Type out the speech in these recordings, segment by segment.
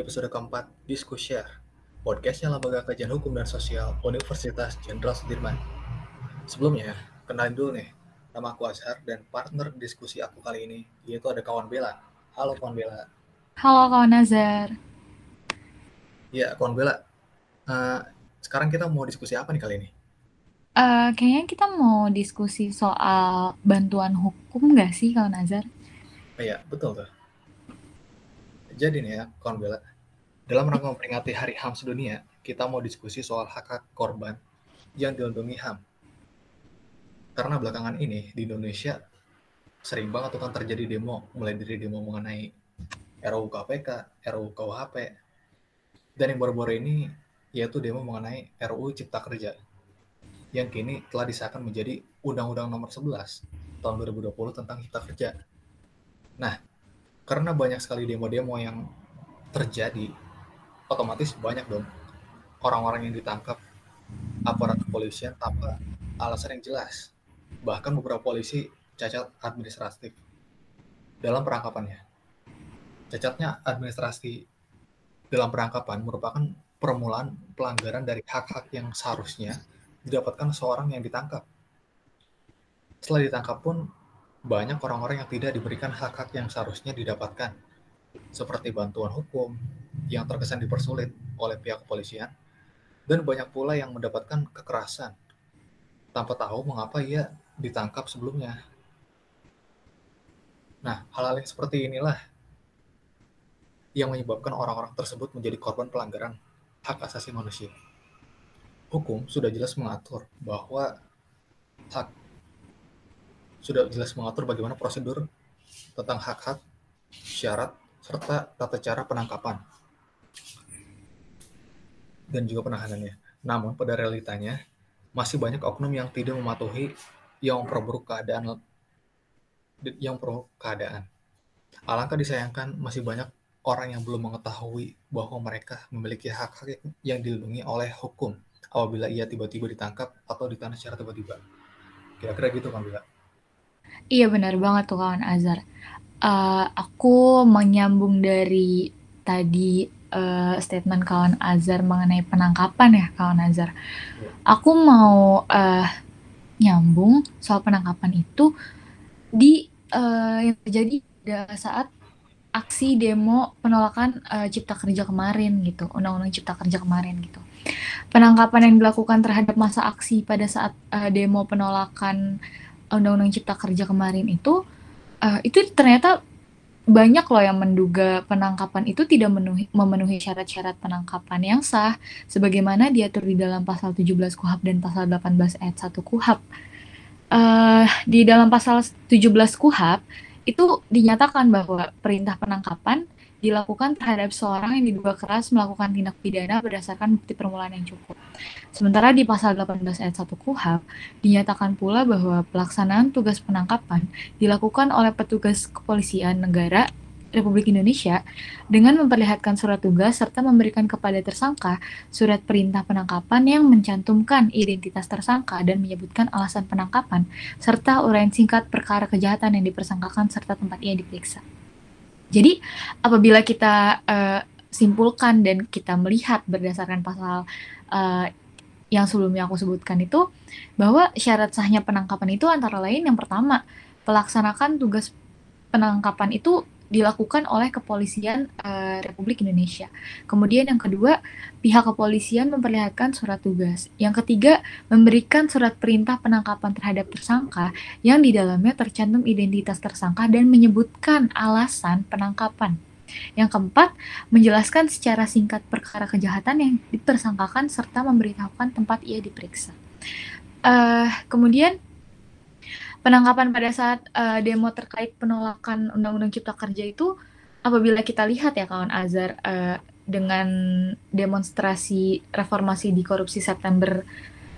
Di episode keempat Diskushare, podcastnya Lembaga Kajian Hukum dan Sosial Universitas Jenderal Sudirman. Sebelumnya, kenalin dulu nih, nama aku Azhar dan partner diskusi aku kali ini, yaitu ada kawan Bella. Halo kawan Bella. Halo kawan Azhar. Ya, kawan Bella. Uh, sekarang kita mau diskusi apa nih kali ini? Uh, kayaknya kita mau diskusi soal bantuan hukum nggak sih kawan Azhar? Iya, betul tuh jadi nih ya, kawan Bella, dalam rangka memperingati Hari HAM sedunia, kita mau diskusi soal hak-hak korban yang dilindungi HAM. Karena belakangan ini di Indonesia sering banget tuh kan terjadi demo, mulai dari demo mengenai RUU KPK, RUU KUHP, dan yang baru-baru ini yaitu demo mengenai RUU Cipta Kerja yang kini telah disahkan menjadi Undang-Undang Nomor 11 tahun 2020 tentang Cipta Kerja. Nah, karena banyak sekali demo-demo yang terjadi, otomatis banyak dong orang-orang yang ditangkap aparat kepolisian tanpa alasan yang jelas. Bahkan beberapa polisi cacat administratif dalam perangkapannya. Cacatnya administrasi dalam perangkapan merupakan permulaan pelanggaran dari hak-hak yang seharusnya didapatkan seorang yang ditangkap. Setelah ditangkap pun banyak orang-orang yang tidak diberikan hak-hak yang seharusnya didapatkan, seperti bantuan hukum yang terkesan dipersulit oleh pihak kepolisian, dan banyak pula yang mendapatkan kekerasan tanpa tahu mengapa ia ditangkap sebelumnya. Nah, hal-hal yang seperti inilah yang menyebabkan orang-orang tersebut menjadi korban pelanggaran hak asasi manusia. Hukum sudah jelas mengatur bahwa hak sudah jelas mengatur bagaimana prosedur tentang hak-hak, syarat, serta tata cara penangkapan dan juga penahanannya. Namun pada realitanya masih banyak oknum yang tidak mematuhi yang memperburuk keadaan yang memperburuk keadaan. Alangkah disayangkan masih banyak orang yang belum mengetahui bahwa mereka memiliki hak-hak yang dilindungi oleh hukum apabila ia tiba-tiba ditangkap atau ditahan secara tiba-tiba. Kira-kira gitu kan, Bila? Iya benar banget tuh kawan Azhar. Uh, aku menyambung dari tadi uh, statement kawan Azhar mengenai penangkapan ya kawan Azhar. Aku mau uh, nyambung soal penangkapan itu di uh, yang terjadi pada saat aksi demo penolakan uh, Cipta Kerja kemarin gitu, Undang-Undang Cipta Kerja kemarin gitu. Penangkapan yang dilakukan terhadap masa aksi pada saat uh, demo penolakan Undang-Undang Cipta Kerja kemarin itu uh, itu ternyata banyak loh yang menduga penangkapan itu tidak memenuhi, memenuhi syarat-syarat penangkapan yang sah sebagaimana diatur di dalam pasal 17 KUHAP dan pasal 18 ayat 1 KUHAP. Uh, di dalam pasal 17 KUHAP itu dinyatakan bahwa perintah penangkapan dilakukan terhadap seorang yang diduga keras melakukan tindak pidana berdasarkan bukti permulaan yang cukup. Sementara di pasal 18 ayat 1 KUHAP dinyatakan pula bahwa pelaksanaan tugas penangkapan dilakukan oleh petugas kepolisian negara Republik Indonesia dengan memperlihatkan surat tugas serta memberikan kepada tersangka surat perintah penangkapan yang mencantumkan identitas tersangka dan menyebutkan alasan penangkapan serta uraian singkat perkara kejahatan yang dipersangkakan serta tempat ia diperiksa. Jadi apabila kita uh, simpulkan dan kita melihat berdasarkan pasal uh, yang sebelumnya aku sebutkan itu bahwa syarat sahnya penangkapan itu antara lain yang pertama pelaksanakan tugas penangkapan itu dilakukan oleh kepolisian uh, Republik Indonesia. Kemudian yang kedua, pihak kepolisian memperlihatkan surat tugas. Yang ketiga, memberikan surat perintah penangkapan terhadap tersangka yang di dalamnya tercantum identitas tersangka dan menyebutkan alasan penangkapan. Yang keempat, menjelaskan secara singkat perkara kejahatan yang ditersangkakan serta memberitahukan tempat ia diperiksa. Uh, kemudian penangkapan pada saat uh, demo terkait penolakan Undang-Undang Cipta Kerja itu apabila kita lihat ya kawan Azhar uh, dengan demonstrasi reformasi di korupsi September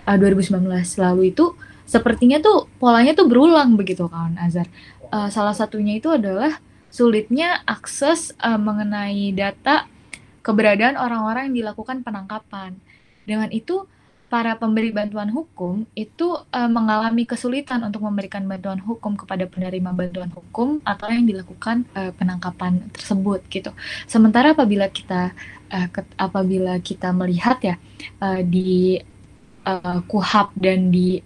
uh, 2019 lalu itu sepertinya tuh polanya tuh berulang begitu kawan Azhar. Uh, salah satunya itu adalah sulitnya akses uh, mengenai data keberadaan orang-orang yang dilakukan penangkapan. Dengan itu para pemberi bantuan hukum itu uh, mengalami kesulitan untuk memberikan bantuan hukum kepada penerima bantuan hukum atau yang dilakukan uh, penangkapan tersebut gitu. Sementara apabila kita uh, apabila kita melihat ya uh, di uh, KUHAP dan di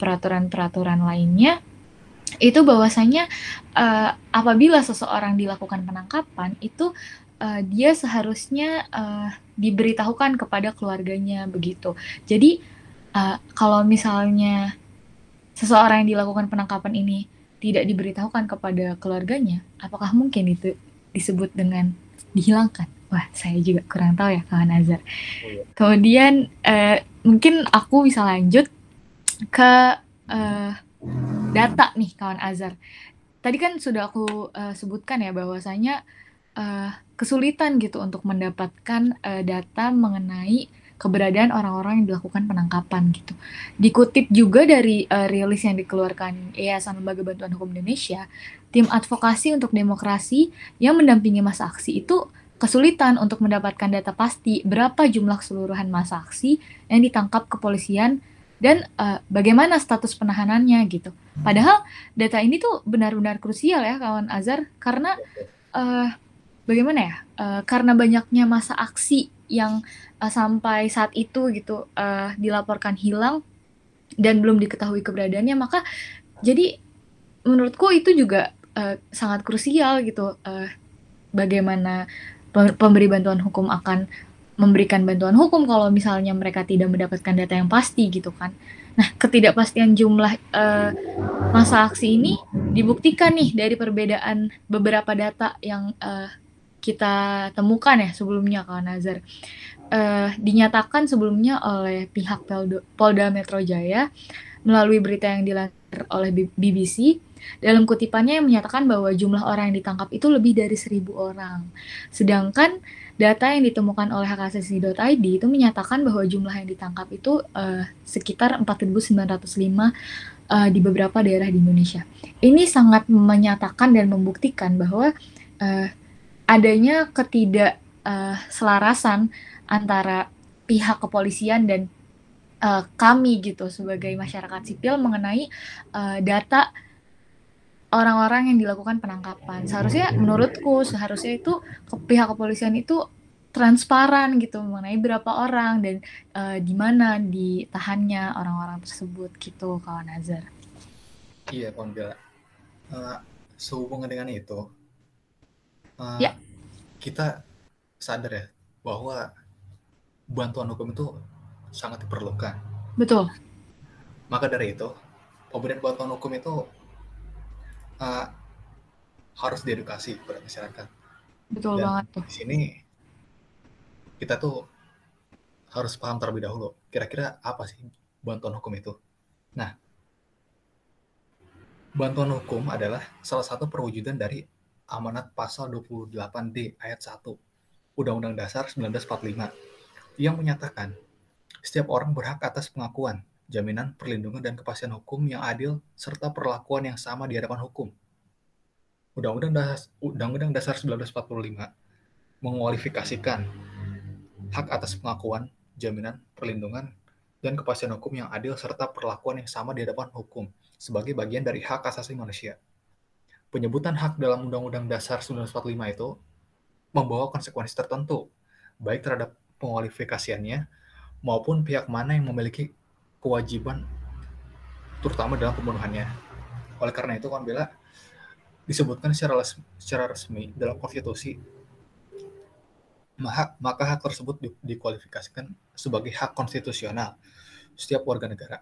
peraturan-peraturan lainnya itu bahwasanya uh, apabila seseorang dilakukan penangkapan itu uh, dia seharusnya uh, diberitahukan kepada keluarganya begitu. Jadi uh, kalau misalnya seseorang yang dilakukan penangkapan ini tidak diberitahukan kepada keluarganya, apakah mungkin itu disebut dengan dihilangkan? Wah, saya juga kurang tahu ya kawan Azhar. Oh, iya. Kemudian uh, mungkin aku bisa lanjut ke uh, data nih kawan Azhar. Tadi kan sudah aku uh, sebutkan ya bahwasanya uh, kesulitan gitu untuk mendapatkan uh, data mengenai keberadaan orang-orang yang dilakukan penangkapan gitu. Dikutip juga dari uh, rilis yang dikeluarkan Yayasan Lembaga Bantuan Hukum Indonesia, tim advokasi untuk demokrasi yang mendampingi masa aksi itu kesulitan untuk mendapatkan data pasti berapa jumlah keseluruhan masa aksi yang ditangkap kepolisian dan uh, bagaimana status penahanannya gitu. Padahal data ini tuh benar-benar krusial ya kawan Azhar karena uh, bagaimana ya? Uh, karena banyaknya masa aksi yang uh, sampai saat itu gitu uh, dilaporkan hilang dan belum diketahui keberadaannya, maka jadi menurutku itu juga uh, sangat krusial gitu. Uh, bagaimana pemberi bantuan hukum akan memberikan bantuan hukum kalau misalnya mereka tidak mendapatkan data yang pasti gitu kan. Nah, ketidakpastian jumlah uh, masa aksi ini dibuktikan nih dari perbedaan beberapa data yang uh, kita temukan ya sebelumnya Kak Nazar. Uh, dinyatakan sebelumnya oleh pihak Polda Metro Jaya melalui berita yang dilansir oleh BBC dalam kutipannya yang menyatakan bahwa jumlah orang yang ditangkap itu lebih dari seribu orang. Sedangkan data yang ditemukan oleh hkssi.id itu menyatakan bahwa jumlah yang ditangkap itu uh, sekitar 4.905 uh, di beberapa daerah di Indonesia. Ini sangat menyatakan dan membuktikan bahwa uh, adanya ketidakselarasan uh, antara pihak kepolisian dan uh, kami gitu sebagai masyarakat sipil mengenai uh, data orang-orang yang dilakukan penangkapan. Seharusnya menurutku seharusnya itu ke pihak kepolisian itu transparan gitu mengenai berapa orang dan uh, di mana ditahannya orang-orang tersebut gitu kawan Azhar. Iya, kawan Bella. Uh, sehubungan dengan itu, uh, ya. kita sadar ya bahwa bantuan hukum itu sangat diperlukan. Betul. Maka dari itu, pemberian bantuan hukum itu uh, harus diedukasi kepada masyarakat. Betul Dan banget tuh. Di sini kita tuh harus paham terlebih dahulu kira-kira apa sih bantuan hukum itu. Nah, bantuan hukum adalah salah satu perwujudan dari amanat pasal 28D ayat 1 Undang-Undang Dasar 1945 yang menyatakan setiap orang berhak atas pengakuan, jaminan, perlindungan, dan kepastian hukum yang adil serta perlakuan yang sama di hadapan hukum. Undang-Undang Dasar, Undang-Undang Dasar 1945 mengualifikasikan hak atas pengakuan, jaminan, perlindungan, dan kepastian hukum yang adil serta perlakuan yang sama di hadapan hukum sebagai bagian dari hak asasi manusia penyebutan hak dalam Undang-Undang Dasar 1945 itu membawa konsekuensi tertentu, baik terhadap pengualifikasiannya maupun pihak mana yang memiliki kewajiban terutama dalam pembunuhannya. Oleh karena itu, kan bela disebutkan secara resmi, secara resmi dalam konstitusi maka, maka hak tersebut di, dikualifikasikan sebagai hak konstitusional setiap warga negara.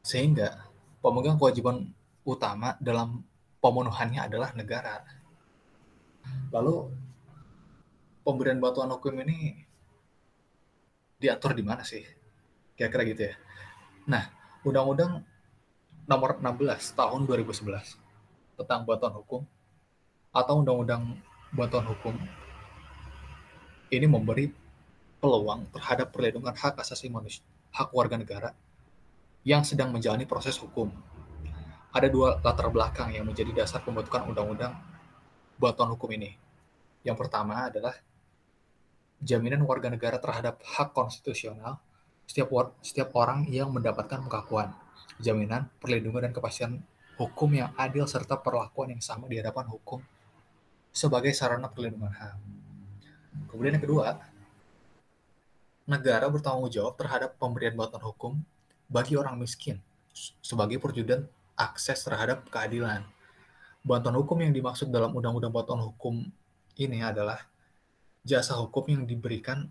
Sehingga pemegang kewajiban utama dalam pemenuhannya adalah negara. Lalu pemberian bantuan hukum ini diatur di mana sih? Kira-kira gitu ya. Nah, Undang-Undang nomor 16 tahun 2011 tentang bantuan hukum atau Undang-Undang bantuan hukum ini memberi peluang terhadap perlindungan hak asasi manusia, hak warga negara yang sedang menjalani proses hukum ada dua latar belakang yang menjadi dasar pembentukan undang-undang bantuan hukum ini. Yang pertama adalah jaminan warga negara terhadap hak konstitusional setiap or, setiap orang yang mendapatkan pengakuan, jaminan, perlindungan dan kepastian hukum yang adil serta perlakuan yang sama di hadapan hukum sebagai sarana perlindungan HAM. Kemudian yang kedua, negara bertanggung jawab terhadap pemberian bantuan hukum bagi orang miskin sebagai perwujudan akses terhadap keadilan. Bantuan hukum yang dimaksud dalam Undang-Undang Bantuan Hukum ini adalah jasa hukum yang diberikan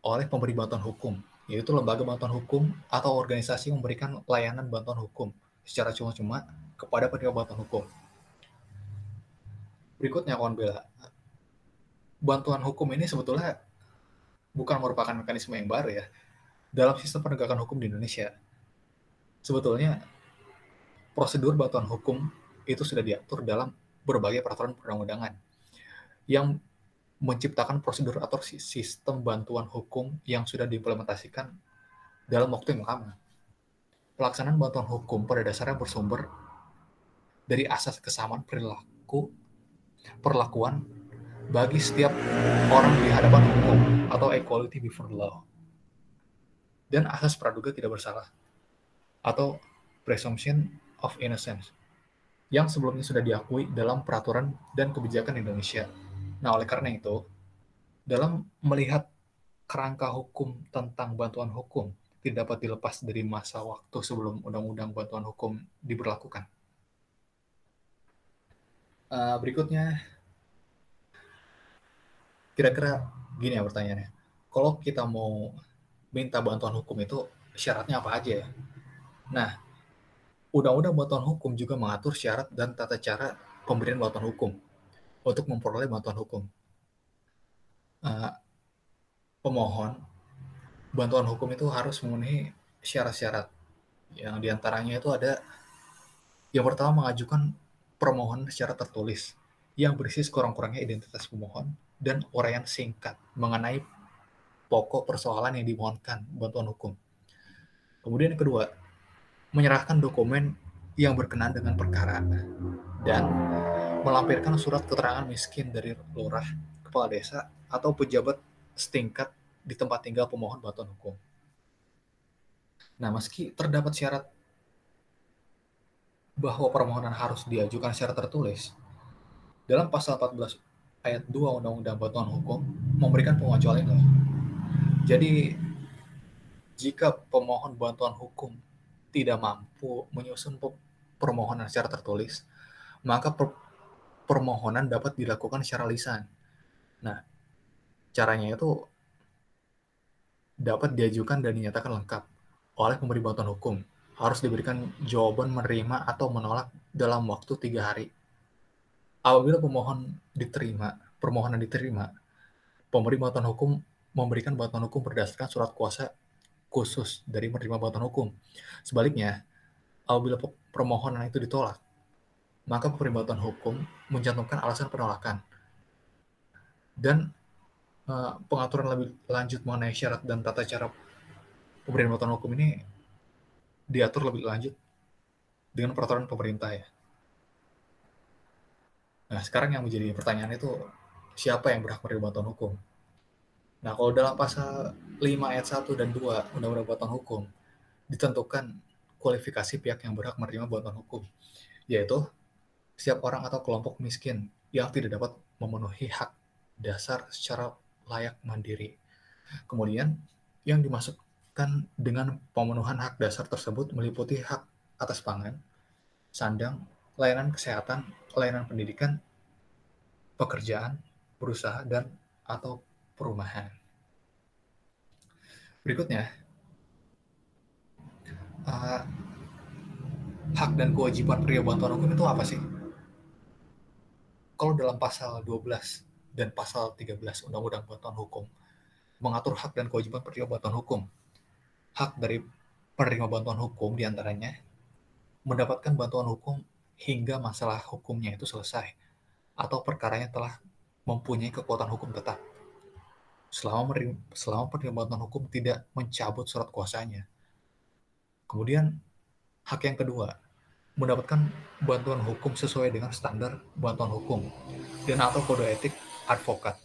oleh pemberi bantuan hukum yaitu lembaga bantuan hukum atau organisasi yang memberikan layanan bantuan hukum secara cuma-cuma kepada penerima bantuan hukum. Berikutnya, kawan bela. Bantuan hukum ini sebetulnya bukan merupakan mekanisme yang baru ya dalam sistem penegakan hukum di Indonesia. Sebetulnya prosedur bantuan hukum itu sudah diatur dalam berbagai peraturan perundang-undangan yang menciptakan prosedur atau sistem bantuan hukum yang sudah diimplementasikan dalam waktu yang lama. Pelaksanaan bantuan hukum pada dasarnya bersumber dari asas kesamaan perilaku, perlakuan bagi setiap orang di hadapan hukum atau equality before law. Dan asas praduga tidak bersalah atau presumption of innocence yang sebelumnya sudah diakui dalam peraturan dan kebijakan Indonesia Nah, oleh karena itu, dalam melihat kerangka hukum tentang bantuan hukum tidak dapat dilepas dari masa waktu sebelum undang-undang bantuan hukum diberlakukan. Uh, berikutnya, kira-kira gini ya pertanyaannya. Kalau kita mau minta bantuan hukum itu syaratnya apa aja ya? Nah, Undang-Undang Bantuan Hukum juga mengatur syarat dan tata cara pemberian bantuan hukum untuk memperoleh bantuan hukum. Uh, pemohon bantuan hukum itu harus memenuhi syarat-syarat yang di antaranya itu ada yang pertama mengajukan permohonan secara tertulis yang berisi sekurang-kurangnya identitas pemohon dan uraian singkat mengenai pokok persoalan yang dimohonkan bantuan hukum. Kemudian yang kedua, menyerahkan dokumen yang berkenaan dengan perkara dan melampirkan surat keterangan miskin dari lurah, kepala desa, atau pejabat setingkat di tempat tinggal pemohon bantuan hukum. Nah, meski terdapat syarat bahwa permohonan harus diajukan secara tertulis, dalam pasal 14 ayat 2 Undang-Undang Bantuan Hukum memberikan pengecualian. Jadi, jika pemohon bantuan hukum tidak mampu menyusun permohonan secara tertulis, maka permohonan dapat dilakukan secara lisan. Nah, caranya itu dapat diajukan dan dinyatakan lengkap oleh pemberi bantuan hukum. Harus diberikan jawaban menerima atau menolak dalam waktu tiga hari. Apabila pemohon diterima, permohonan diterima, pemberi bantuan hukum memberikan bantuan hukum berdasarkan surat kuasa khusus dari menerima bantuan hukum. Sebaliknya, apabila permohonan itu ditolak, maka pemberi bantuan hukum mencantumkan alasan penolakan. Dan uh, pengaturan lebih lanjut mengenai syarat dan tata cara pemberian bantuan hukum ini diatur lebih lanjut dengan peraturan pemerintah ya. Nah, sekarang yang menjadi pertanyaan itu siapa yang berhak menerima bantuan hukum? Nah, kalau dalam pasal 5 ayat 1 dan 2 Undang-Undang Bantuan Hukum ditentukan kualifikasi pihak yang berhak menerima bantuan hukum, yaitu setiap orang atau kelompok miskin yang tidak dapat memenuhi hak dasar secara layak mandiri. Kemudian, yang dimasukkan dengan pemenuhan hak dasar tersebut meliputi hak atas pangan, sandang, layanan kesehatan, layanan pendidikan, pekerjaan, berusaha, dan atau perumahan. Berikutnya, uh, hak dan kewajiban pria bantuan hukum itu apa sih? kalau dalam pasal 12 dan pasal 13 Undang-Undang Bantuan Hukum mengatur hak dan kewajiban penerima bantuan hukum. Hak dari penerima bantuan hukum di antaranya mendapatkan bantuan hukum hingga masalah hukumnya itu selesai atau perkaranya telah mempunyai kekuatan hukum tetap. Selama, selama penerima bantuan hukum tidak mencabut surat kuasanya. Kemudian hak yang kedua, mendapatkan bantuan hukum sesuai dengan standar bantuan hukum dan atau kode etik advokat.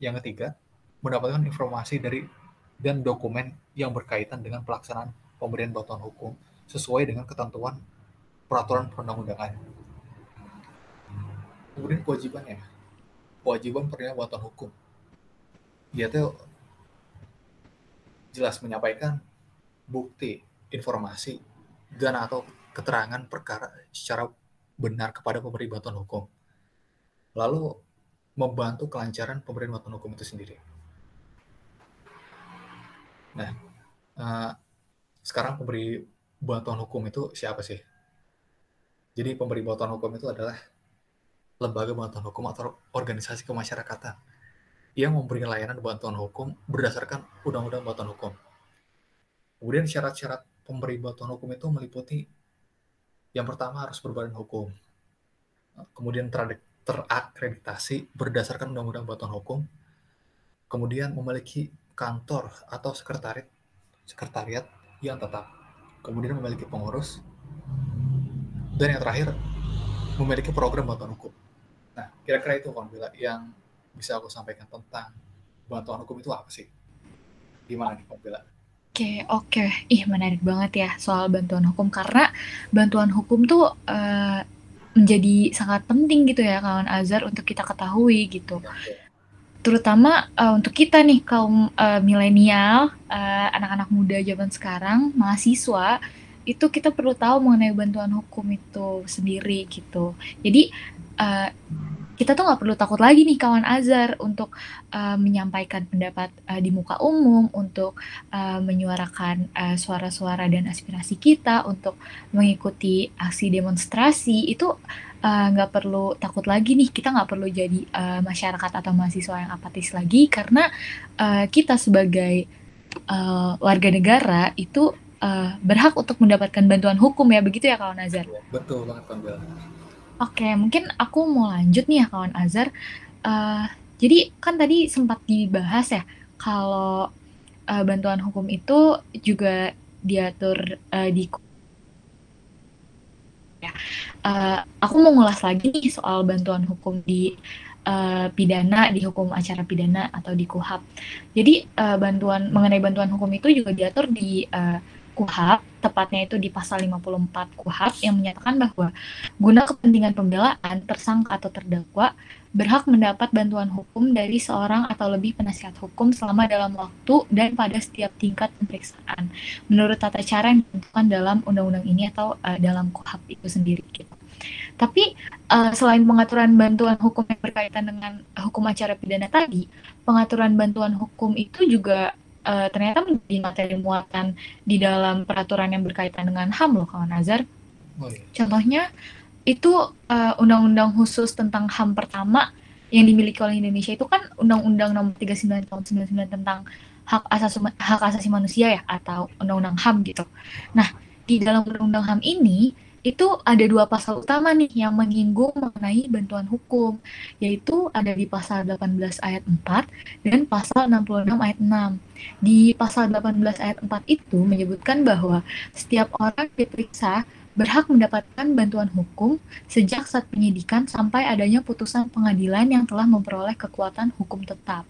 Yang ketiga, mendapatkan informasi dari dan dokumen yang berkaitan dengan pelaksanaan pemberian bantuan hukum sesuai dengan ketentuan peraturan perundang-undangan. Kemudian kewajibannya, kewajiban penerima bantuan hukum. Dia tuh jelas menyampaikan bukti, informasi, dan atau keterangan perkara secara benar kepada pemberi bantuan hukum. Lalu membantu kelancaran pemberian bantuan hukum itu sendiri. Nah, uh, sekarang pemberi bantuan hukum itu siapa sih? Jadi pemberi bantuan hukum itu adalah lembaga bantuan hukum atau organisasi kemasyarakatan yang memberi layanan bantuan hukum berdasarkan undang-undang bantuan hukum. Kemudian syarat-syarat pemberi bantuan hukum itu meliputi yang pertama harus berbadan hukum, kemudian terakreditasi berdasarkan undang-undang bantuan hukum, kemudian memiliki kantor atau sekretariat sekretariat yang tetap, kemudian memiliki pengurus, dan yang terakhir memiliki program bantuan hukum. Nah, kira-kira itu Bila yang bisa aku sampaikan tentang bantuan hukum itu apa sih? Gimana nih Bila? Oke oke. Ih, menarik banget ya soal bantuan hukum, karena bantuan hukum tuh, uh, menjadi sangat penting gitu ya kawan Azhar untuk kita ketahui gitu. Terutama, uh, untuk kita nih kaum, uh, milenial, uh, anak-anak muda zaman sekarang, mahasiswa, itu kita perlu tahu mengenai bantuan hukum itu sendiri gitu. Jadi, uh, kita tuh nggak perlu takut lagi nih kawan Azhar untuk, uh, menyampaikan pendapat, uh, di muka umum, untuk, uh, menyuarakan, uh, suara-suara dan aspirasi kita, untuk mengikuti aksi demonstrasi, itu uh, nggak perlu takut lagi nih. Kita nggak perlu jadi uh, masyarakat atau mahasiswa yang apatis lagi karena uh, kita sebagai uh, warga negara itu uh, berhak untuk mendapatkan bantuan hukum ya. Begitu ya kawan Azhar? Betul banget Bella oke mungkin aku mau lanjut nih ya kawan Azhar uh, jadi kan tadi sempat dibahas ya kalau uh, bantuan hukum itu juga diatur uh, di ya. Uh, aku mau ngulas lagi nih soal bantuan hukum di uh, pidana, di hukum acara pidana atau di KUHAP. Jadi uh, bantuan mengenai bantuan hukum itu juga diatur di uh, KUHAP, tepatnya itu di pasal 54 KUHAP yang menyatakan bahwa guna kepentingan pembelaan tersangka atau terdakwa berhak mendapat bantuan hukum dari seorang atau lebih penasihat hukum selama dalam waktu dan pada setiap tingkat pemeriksaan menurut tata cara yang ditentukan dalam undang-undang ini atau uh, dalam KUHAP itu sendiri gitu. Tapi uh, selain pengaturan bantuan hukum yang berkaitan dengan hukum acara pidana tadi, pengaturan bantuan hukum itu juga uh, ternyata menjadi materi muatan di dalam peraturan yang berkaitan dengan HAM loh kawan Nazar. Oh, iya. Contohnya itu uh, undang-undang khusus tentang HAM pertama yang dimiliki oleh Indonesia itu kan Undang-Undang Nomor 39 Tahun 99 tentang hak asasi hak asasi manusia ya atau Undang-Undang HAM gitu. Nah, di dalam Undang-Undang HAM ini itu ada dua pasal utama nih yang menyinggung mengenai bantuan hukum, yaitu ada di pasal 18 ayat 4 dan pasal 66 ayat 6. Di pasal 18 ayat 4 itu menyebutkan bahwa setiap orang diperiksa berhak mendapatkan bantuan hukum sejak saat penyidikan sampai adanya putusan pengadilan yang telah memperoleh kekuatan hukum tetap.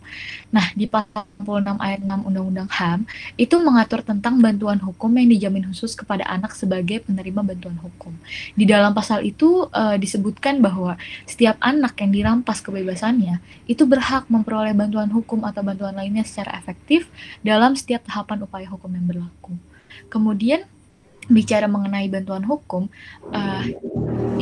Nah, di pasal 66 ayat 6 Undang-Undang HAM itu mengatur tentang bantuan hukum yang dijamin khusus kepada anak sebagai penerima bantuan hukum. Di dalam pasal itu e, disebutkan bahwa setiap anak yang dirampas kebebasannya itu berhak memperoleh bantuan hukum atau bantuan lainnya secara efektif dalam setiap tahapan upaya hukum yang berlaku. Kemudian bicara mengenai bantuan hukum, uh,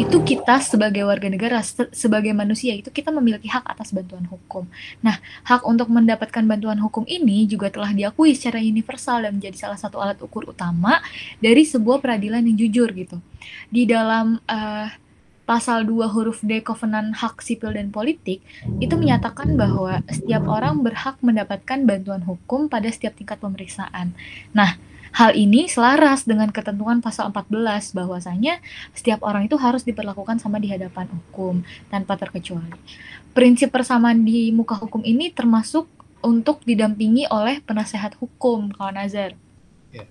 itu kita sebagai warga negara, se sebagai manusia itu kita memiliki hak atas bantuan hukum. Nah, hak untuk mendapatkan bantuan hukum ini juga telah diakui secara universal dan menjadi salah satu alat ukur utama dari sebuah peradilan yang jujur gitu. Di dalam uh, pasal 2 huruf D Kovenan Hak Sipil dan Politik itu menyatakan bahwa setiap orang berhak mendapatkan bantuan hukum pada setiap tingkat pemeriksaan. Nah, Hal ini selaras dengan ketentuan pasal 14 bahwasanya setiap orang itu harus diperlakukan sama di hadapan hukum tanpa terkecuali. Prinsip persamaan di muka hukum ini termasuk untuk didampingi oleh penasehat hukum, kawan Nazar. Yeah.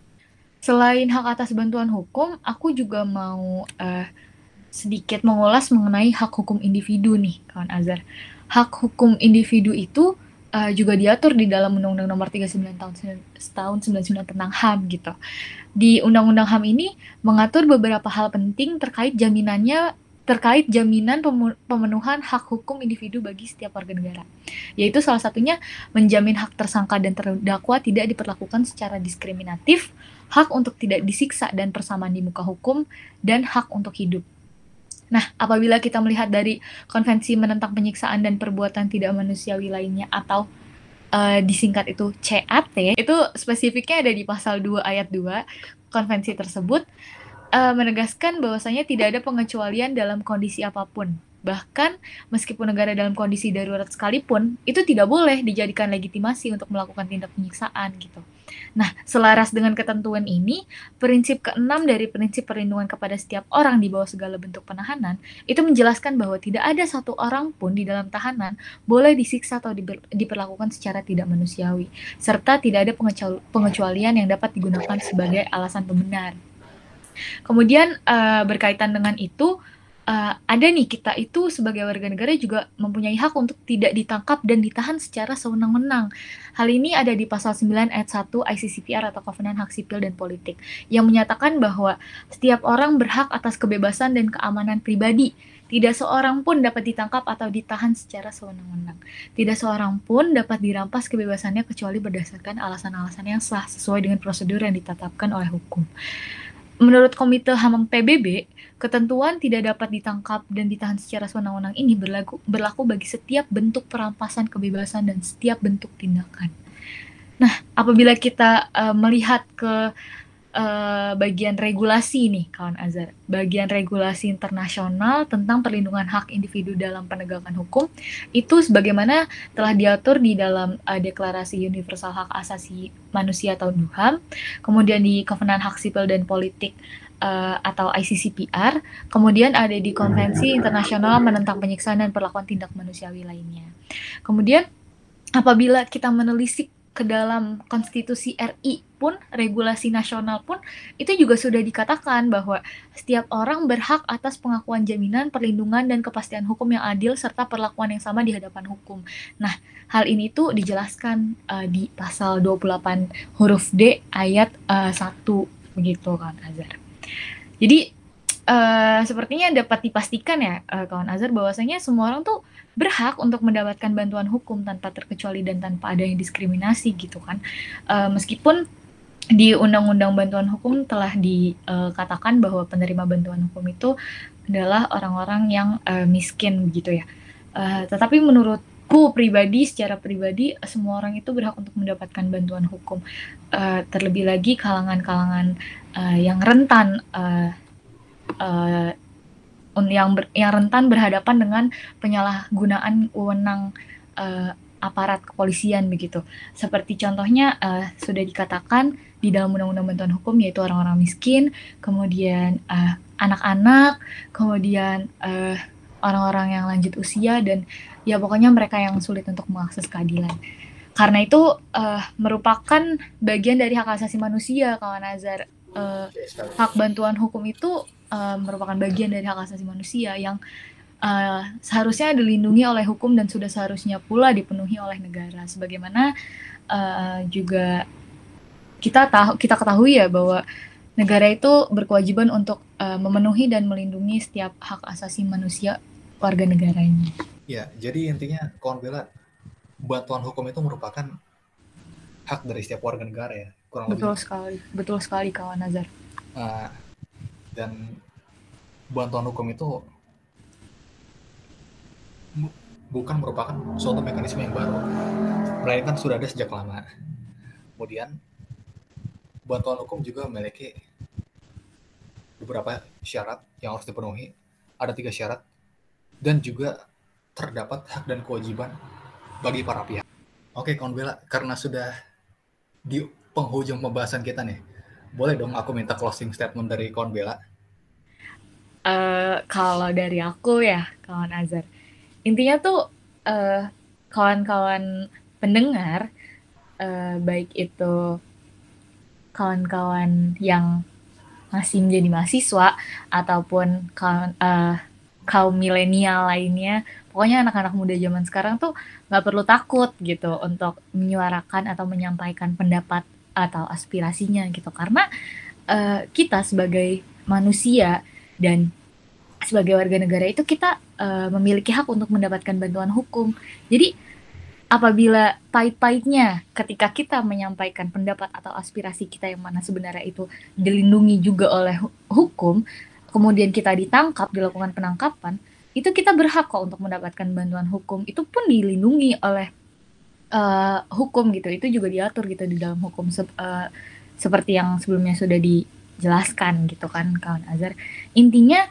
Selain hak atas bantuan hukum, aku juga mau uh, sedikit mengulas mengenai hak hukum individu nih, kawan Azhar. Hak hukum individu itu uh, juga diatur di dalam Undang-Undang Nomor 39 tahun tahun 99 tentang HAM gitu. Di Undang-Undang HAM ini mengatur beberapa hal penting terkait jaminannya terkait jaminan pemenuhan hak hukum individu bagi setiap warga negara. Yaitu salah satunya menjamin hak tersangka dan terdakwa tidak diperlakukan secara diskriminatif, hak untuk tidak disiksa dan persamaan di muka hukum, dan hak untuk hidup. Nah, apabila kita melihat dari konvensi menentang penyiksaan dan perbuatan tidak manusiawi lainnya atau uh, disingkat itu CAT, itu spesifiknya ada di pasal 2 ayat 2 konvensi tersebut uh, menegaskan bahwasanya tidak ada pengecualian dalam kondisi apa pun. Bahkan meskipun negara dalam kondisi darurat sekalipun, itu tidak boleh dijadikan legitimasi untuk melakukan tindak penyiksaan gitu. Nah, selaras dengan ketentuan ini, prinsip keenam dari prinsip perlindungan kepada setiap orang di bawah segala bentuk penahanan itu menjelaskan bahwa tidak ada satu orang pun di dalam tahanan boleh disiksa atau diperlakukan secara tidak manusiawi, serta tidak ada pengecualian yang dapat digunakan sebagai alasan pembenar. Kemudian uh, berkaitan dengan itu uh, ada nih kita itu sebagai warga negara juga mempunyai hak untuk tidak ditangkap dan ditahan secara sewenang-wenang. Hal ini ada di pasal 9 ayat 1 ICCPR atau Kovenan Hak Sipil dan Politik yang menyatakan bahwa setiap orang berhak atas kebebasan dan keamanan pribadi. Tidak seorang pun dapat ditangkap atau ditahan secara sewenang-wenang. Tidak seorang pun dapat dirampas kebebasannya kecuali berdasarkan alasan-alasan yang sah sesuai dengan prosedur yang ditetapkan oleh hukum. Menurut Komite HAM PBB, ketentuan tidak dapat ditangkap dan ditahan secara sewenang-wenang ini berlaku, berlaku bagi setiap bentuk perampasan kebebasan dan setiap bentuk tindakan. Nah, apabila kita uh, melihat ke uh, bagian regulasi nih kawan Azhar. Bagian regulasi internasional tentang perlindungan hak individu dalam penegakan hukum itu sebagaimana telah diatur di dalam uh, Deklarasi Universal Hak Asasi Manusia atau DUHAM, kemudian di Kovenan Hak Sipil dan Politik uh, atau ICCPR, kemudian ada di Konvensi Internasional menentang penyiksaan dan perlakuan tindak manusiawi lainnya. Kemudian apabila kita menelisik ke dalam konstitusi RI pun regulasi nasional pun itu juga sudah dikatakan bahwa setiap orang berhak atas pengakuan jaminan perlindungan dan kepastian hukum yang adil serta perlakuan yang sama di hadapan hukum. Nah, hal ini tuh dijelaskan uh, di pasal 28 huruf D ayat uh, eh, 1 begitu kan Azhar. Jadi uh, sepertinya dapat dipastikan ya uh, kawan Azhar bahwasanya semua orang tuh berhak untuk mendapatkan bantuan hukum tanpa terkecuali dan tanpa adanya diskriminasi gitu kan. Uh, meskipun di Undang-Undang Bantuan Hukum telah dikatakan bahwa penerima bantuan hukum itu adalah orang-orang yang uh, miskin gitu ya. Uh, tetapi menurutku pribadi, secara pribadi, semua orang itu berhak untuk mendapatkan bantuan hukum. Uh, terlebih lagi kalangan-kalangan uh, yang rentan uh, uh, yang ber, yang rentan berhadapan dengan penyalahgunaan wewenang uh, aparat kepolisian begitu. Seperti contohnya uh, sudah dikatakan di dalam Undang-Undang Bantuan Hukum yaitu orang-orang miskin, kemudian anak anak-anak, kemudian orang orang-orang yang lanjut usia dan ya pokoknya mereka yang sulit untuk mengakses keadilan. Karena itu uh, merupakan bagian dari hak asasi manusia, kawan Nazar. Uh, hak bantuan hukum itu uh, merupakan bagian dari hak asasi manusia yang uh, seharusnya dilindungi oleh hukum dan sudah seharusnya pula dipenuhi oleh negara. Sebagaimana uh, juga kita tahu kita ketahui ya bahwa negara itu berkewajiban untuk uh, memenuhi dan melindungi setiap hak asasi manusia warga negaranya. Ya, jadi intinya kawan bela bantuan hukum itu merupakan hak dari setiap warga negara ya. Kurang betul lebih. sekali, betul sekali kawan Nazar. Uh, dan bantuan hukum itu bukan merupakan suatu mekanisme yang baru, melainkan sudah ada sejak lama. Kemudian bantuan hukum juga memiliki beberapa syarat yang harus dipenuhi. Ada tiga syarat dan juga terdapat hak dan kewajiban bagi para pihak. Oke, kawan Bella, karena sudah di penghujung pembahasan kita nih, boleh dong aku minta closing statement dari kawan Bella? Uh, kalau dari aku ya, kawan Azhar, intinya tuh uh, kawan-kawan pendengar, uh, baik itu kawan-kawan yang masih menjadi mahasiswa ataupun kawan, uh, kaum milenial lainnya pokoknya anak-anak muda zaman sekarang tuh nggak perlu takut gitu untuk menyuarakan atau menyampaikan pendapat atau aspirasinya gitu karena uh, kita sebagai manusia dan sebagai warga negara itu kita uh, memiliki hak untuk mendapatkan bantuan hukum jadi apabila pahit-pahitnya ketika kita menyampaikan pendapat atau aspirasi kita yang mana sebenarnya itu dilindungi juga oleh hukum kemudian kita ditangkap, dilakukan penangkapan, itu kita berhak kok untuk mendapatkan bantuan hukum. Itu pun dilindungi oleh uh, hukum gitu. Itu juga diatur gitu di dalam hukum se uh, seperti yang sebelumnya sudah dijelaskan gitu kan kawan Azhar. Intinya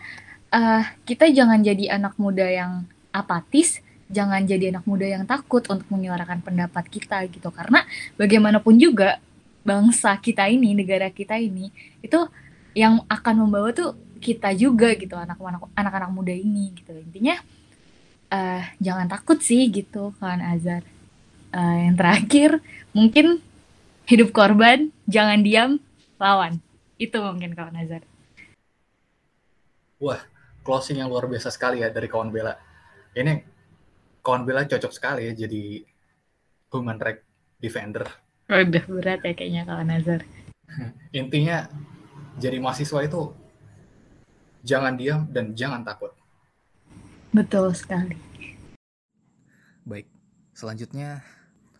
uh, kita jangan jadi anak muda yang apatis, jangan jadi anak muda yang takut untuk menyuarakan pendapat kita gitu. Karena bagaimanapun juga bangsa kita ini, negara kita ini itu yang akan membawa tuh kita juga gitu anak-anak anak-anak muda ini gitu intinya uh, jangan takut sih gitu kawan Azar uh, yang terakhir mungkin hidup korban jangan diam lawan. Itu mungkin kawan Azar wah closing yang luar biasa sekali ya dari kawan Bella. Ini kawan Bella cocok sekali ya jadi human right defender. Udah berat ya kayaknya kawan Azar intinya jadi mahasiswa itu jangan diam dan jangan takut. Betul sekali. Baik, selanjutnya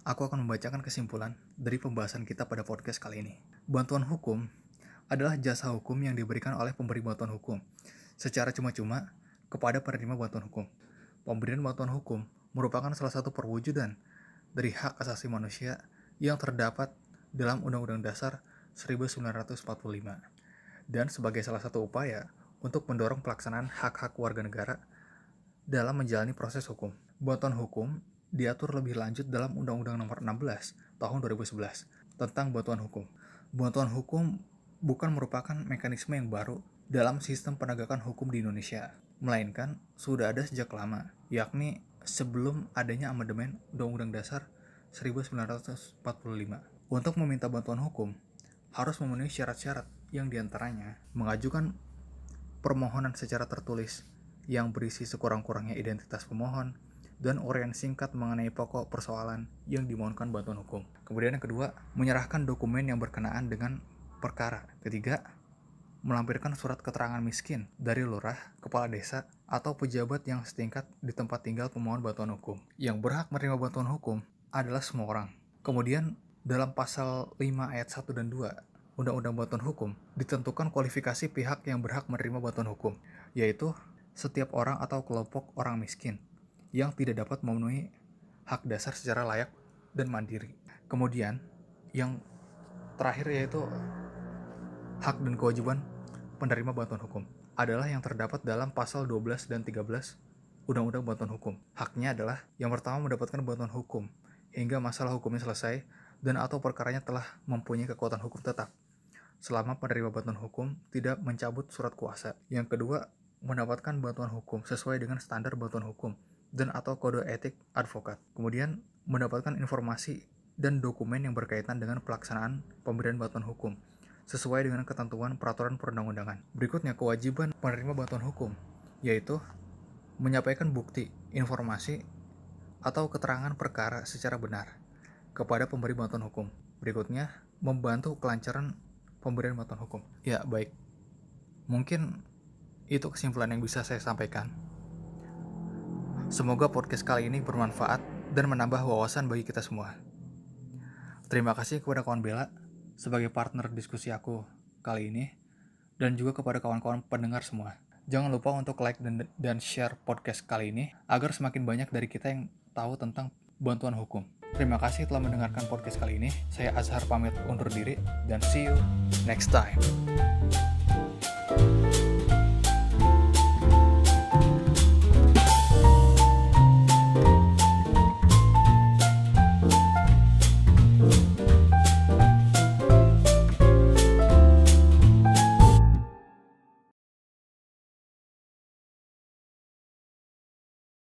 aku akan membacakan kesimpulan dari pembahasan kita pada podcast kali ini. Bantuan hukum adalah jasa hukum yang diberikan oleh pemberi bantuan hukum secara cuma-cuma kepada penerima bantuan hukum. Pemberian bantuan hukum merupakan salah satu perwujudan dari hak asasi manusia yang terdapat dalam Undang-Undang Dasar 1945 dan sebagai salah satu upaya untuk mendorong pelaksanaan hak-hak warga negara dalam menjalani proses hukum. Bantuan hukum diatur lebih lanjut dalam Undang-Undang Nomor 16 Tahun 2011 tentang bantuan hukum. Bantuan hukum bukan merupakan mekanisme yang baru dalam sistem penegakan hukum di Indonesia, melainkan sudah ada sejak lama, yakni sebelum adanya amandemen Undang-Undang Dasar 1945. Untuk meminta bantuan hukum, harus memenuhi syarat-syarat yang di antaranya mengajukan permohonan secara tertulis yang berisi sekurang-kurangnya identitas pemohon, dan uraian singkat mengenai pokok persoalan yang dimohonkan bantuan hukum. Kemudian yang kedua, menyerahkan dokumen yang berkenaan dengan perkara. Ketiga, melampirkan surat keterangan miskin dari lurah, kepala desa, atau pejabat yang setingkat di tempat tinggal pemohon bantuan hukum. Yang berhak menerima bantuan hukum adalah semua orang. Kemudian, dalam pasal 5 ayat 1 dan 2 Undang-Undang Bantuan Hukum ditentukan kualifikasi pihak yang berhak menerima bantuan hukum, yaitu setiap orang atau kelompok orang miskin yang tidak dapat memenuhi hak dasar secara layak dan mandiri. Kemudian, yang terakhir yaitu hak dan kewajiban penerima bantuan hukum adalah yang terdapat dalam pasal 12 dan 13 Undang-Undang Bantuan Hukum. Haknya adalah yang pertama mendapatkan bantuan hukum hingga masalah hukumnya selesai dan atau perkaranya telah mempunyai kekuatan hukum tetap selama penerima bantuan hukum tidak mencabut surat kuasa. Yang kedua, mendapatkan bantuan hukum sesuai dengan standar bantuan hukum dan atau kode etik advokat. Kemudian, mendapatkan informasi dan dokumen yang berkaitan dengan pelaksanaan pemberian bantuan hukum sesuai dengan ketentuan peraturan perundang-undangan. Berikutnya, kewajiban penerima bantuan hukum, yaitu menyampaikan bukti, informasi, atau keterangan perkara secara benar kepada pemberi bantuan hukum. Berikutnya, membantu kelancaran pemberian bantuan hukum. Ya, baik. Mungkin itu kesimpulan yang bisa saya sampaikan. Semoga podcast kali ini bermanfaat dan menambah wawasan bagi kita semua. Terima kasih kepada kawan Bella sebagai partner diskusi aku kali ini dan juga kepada kawan-kawan pendengar semua. Jangan lupa untuk like dan, dan share podcast kali ini agar semakin banyak dari kita yang tahu tentang bantuan hukum. Terima kasih telah mendengarkan podcast kali ini. Saya Azhar pamit undur diri dan see you next time.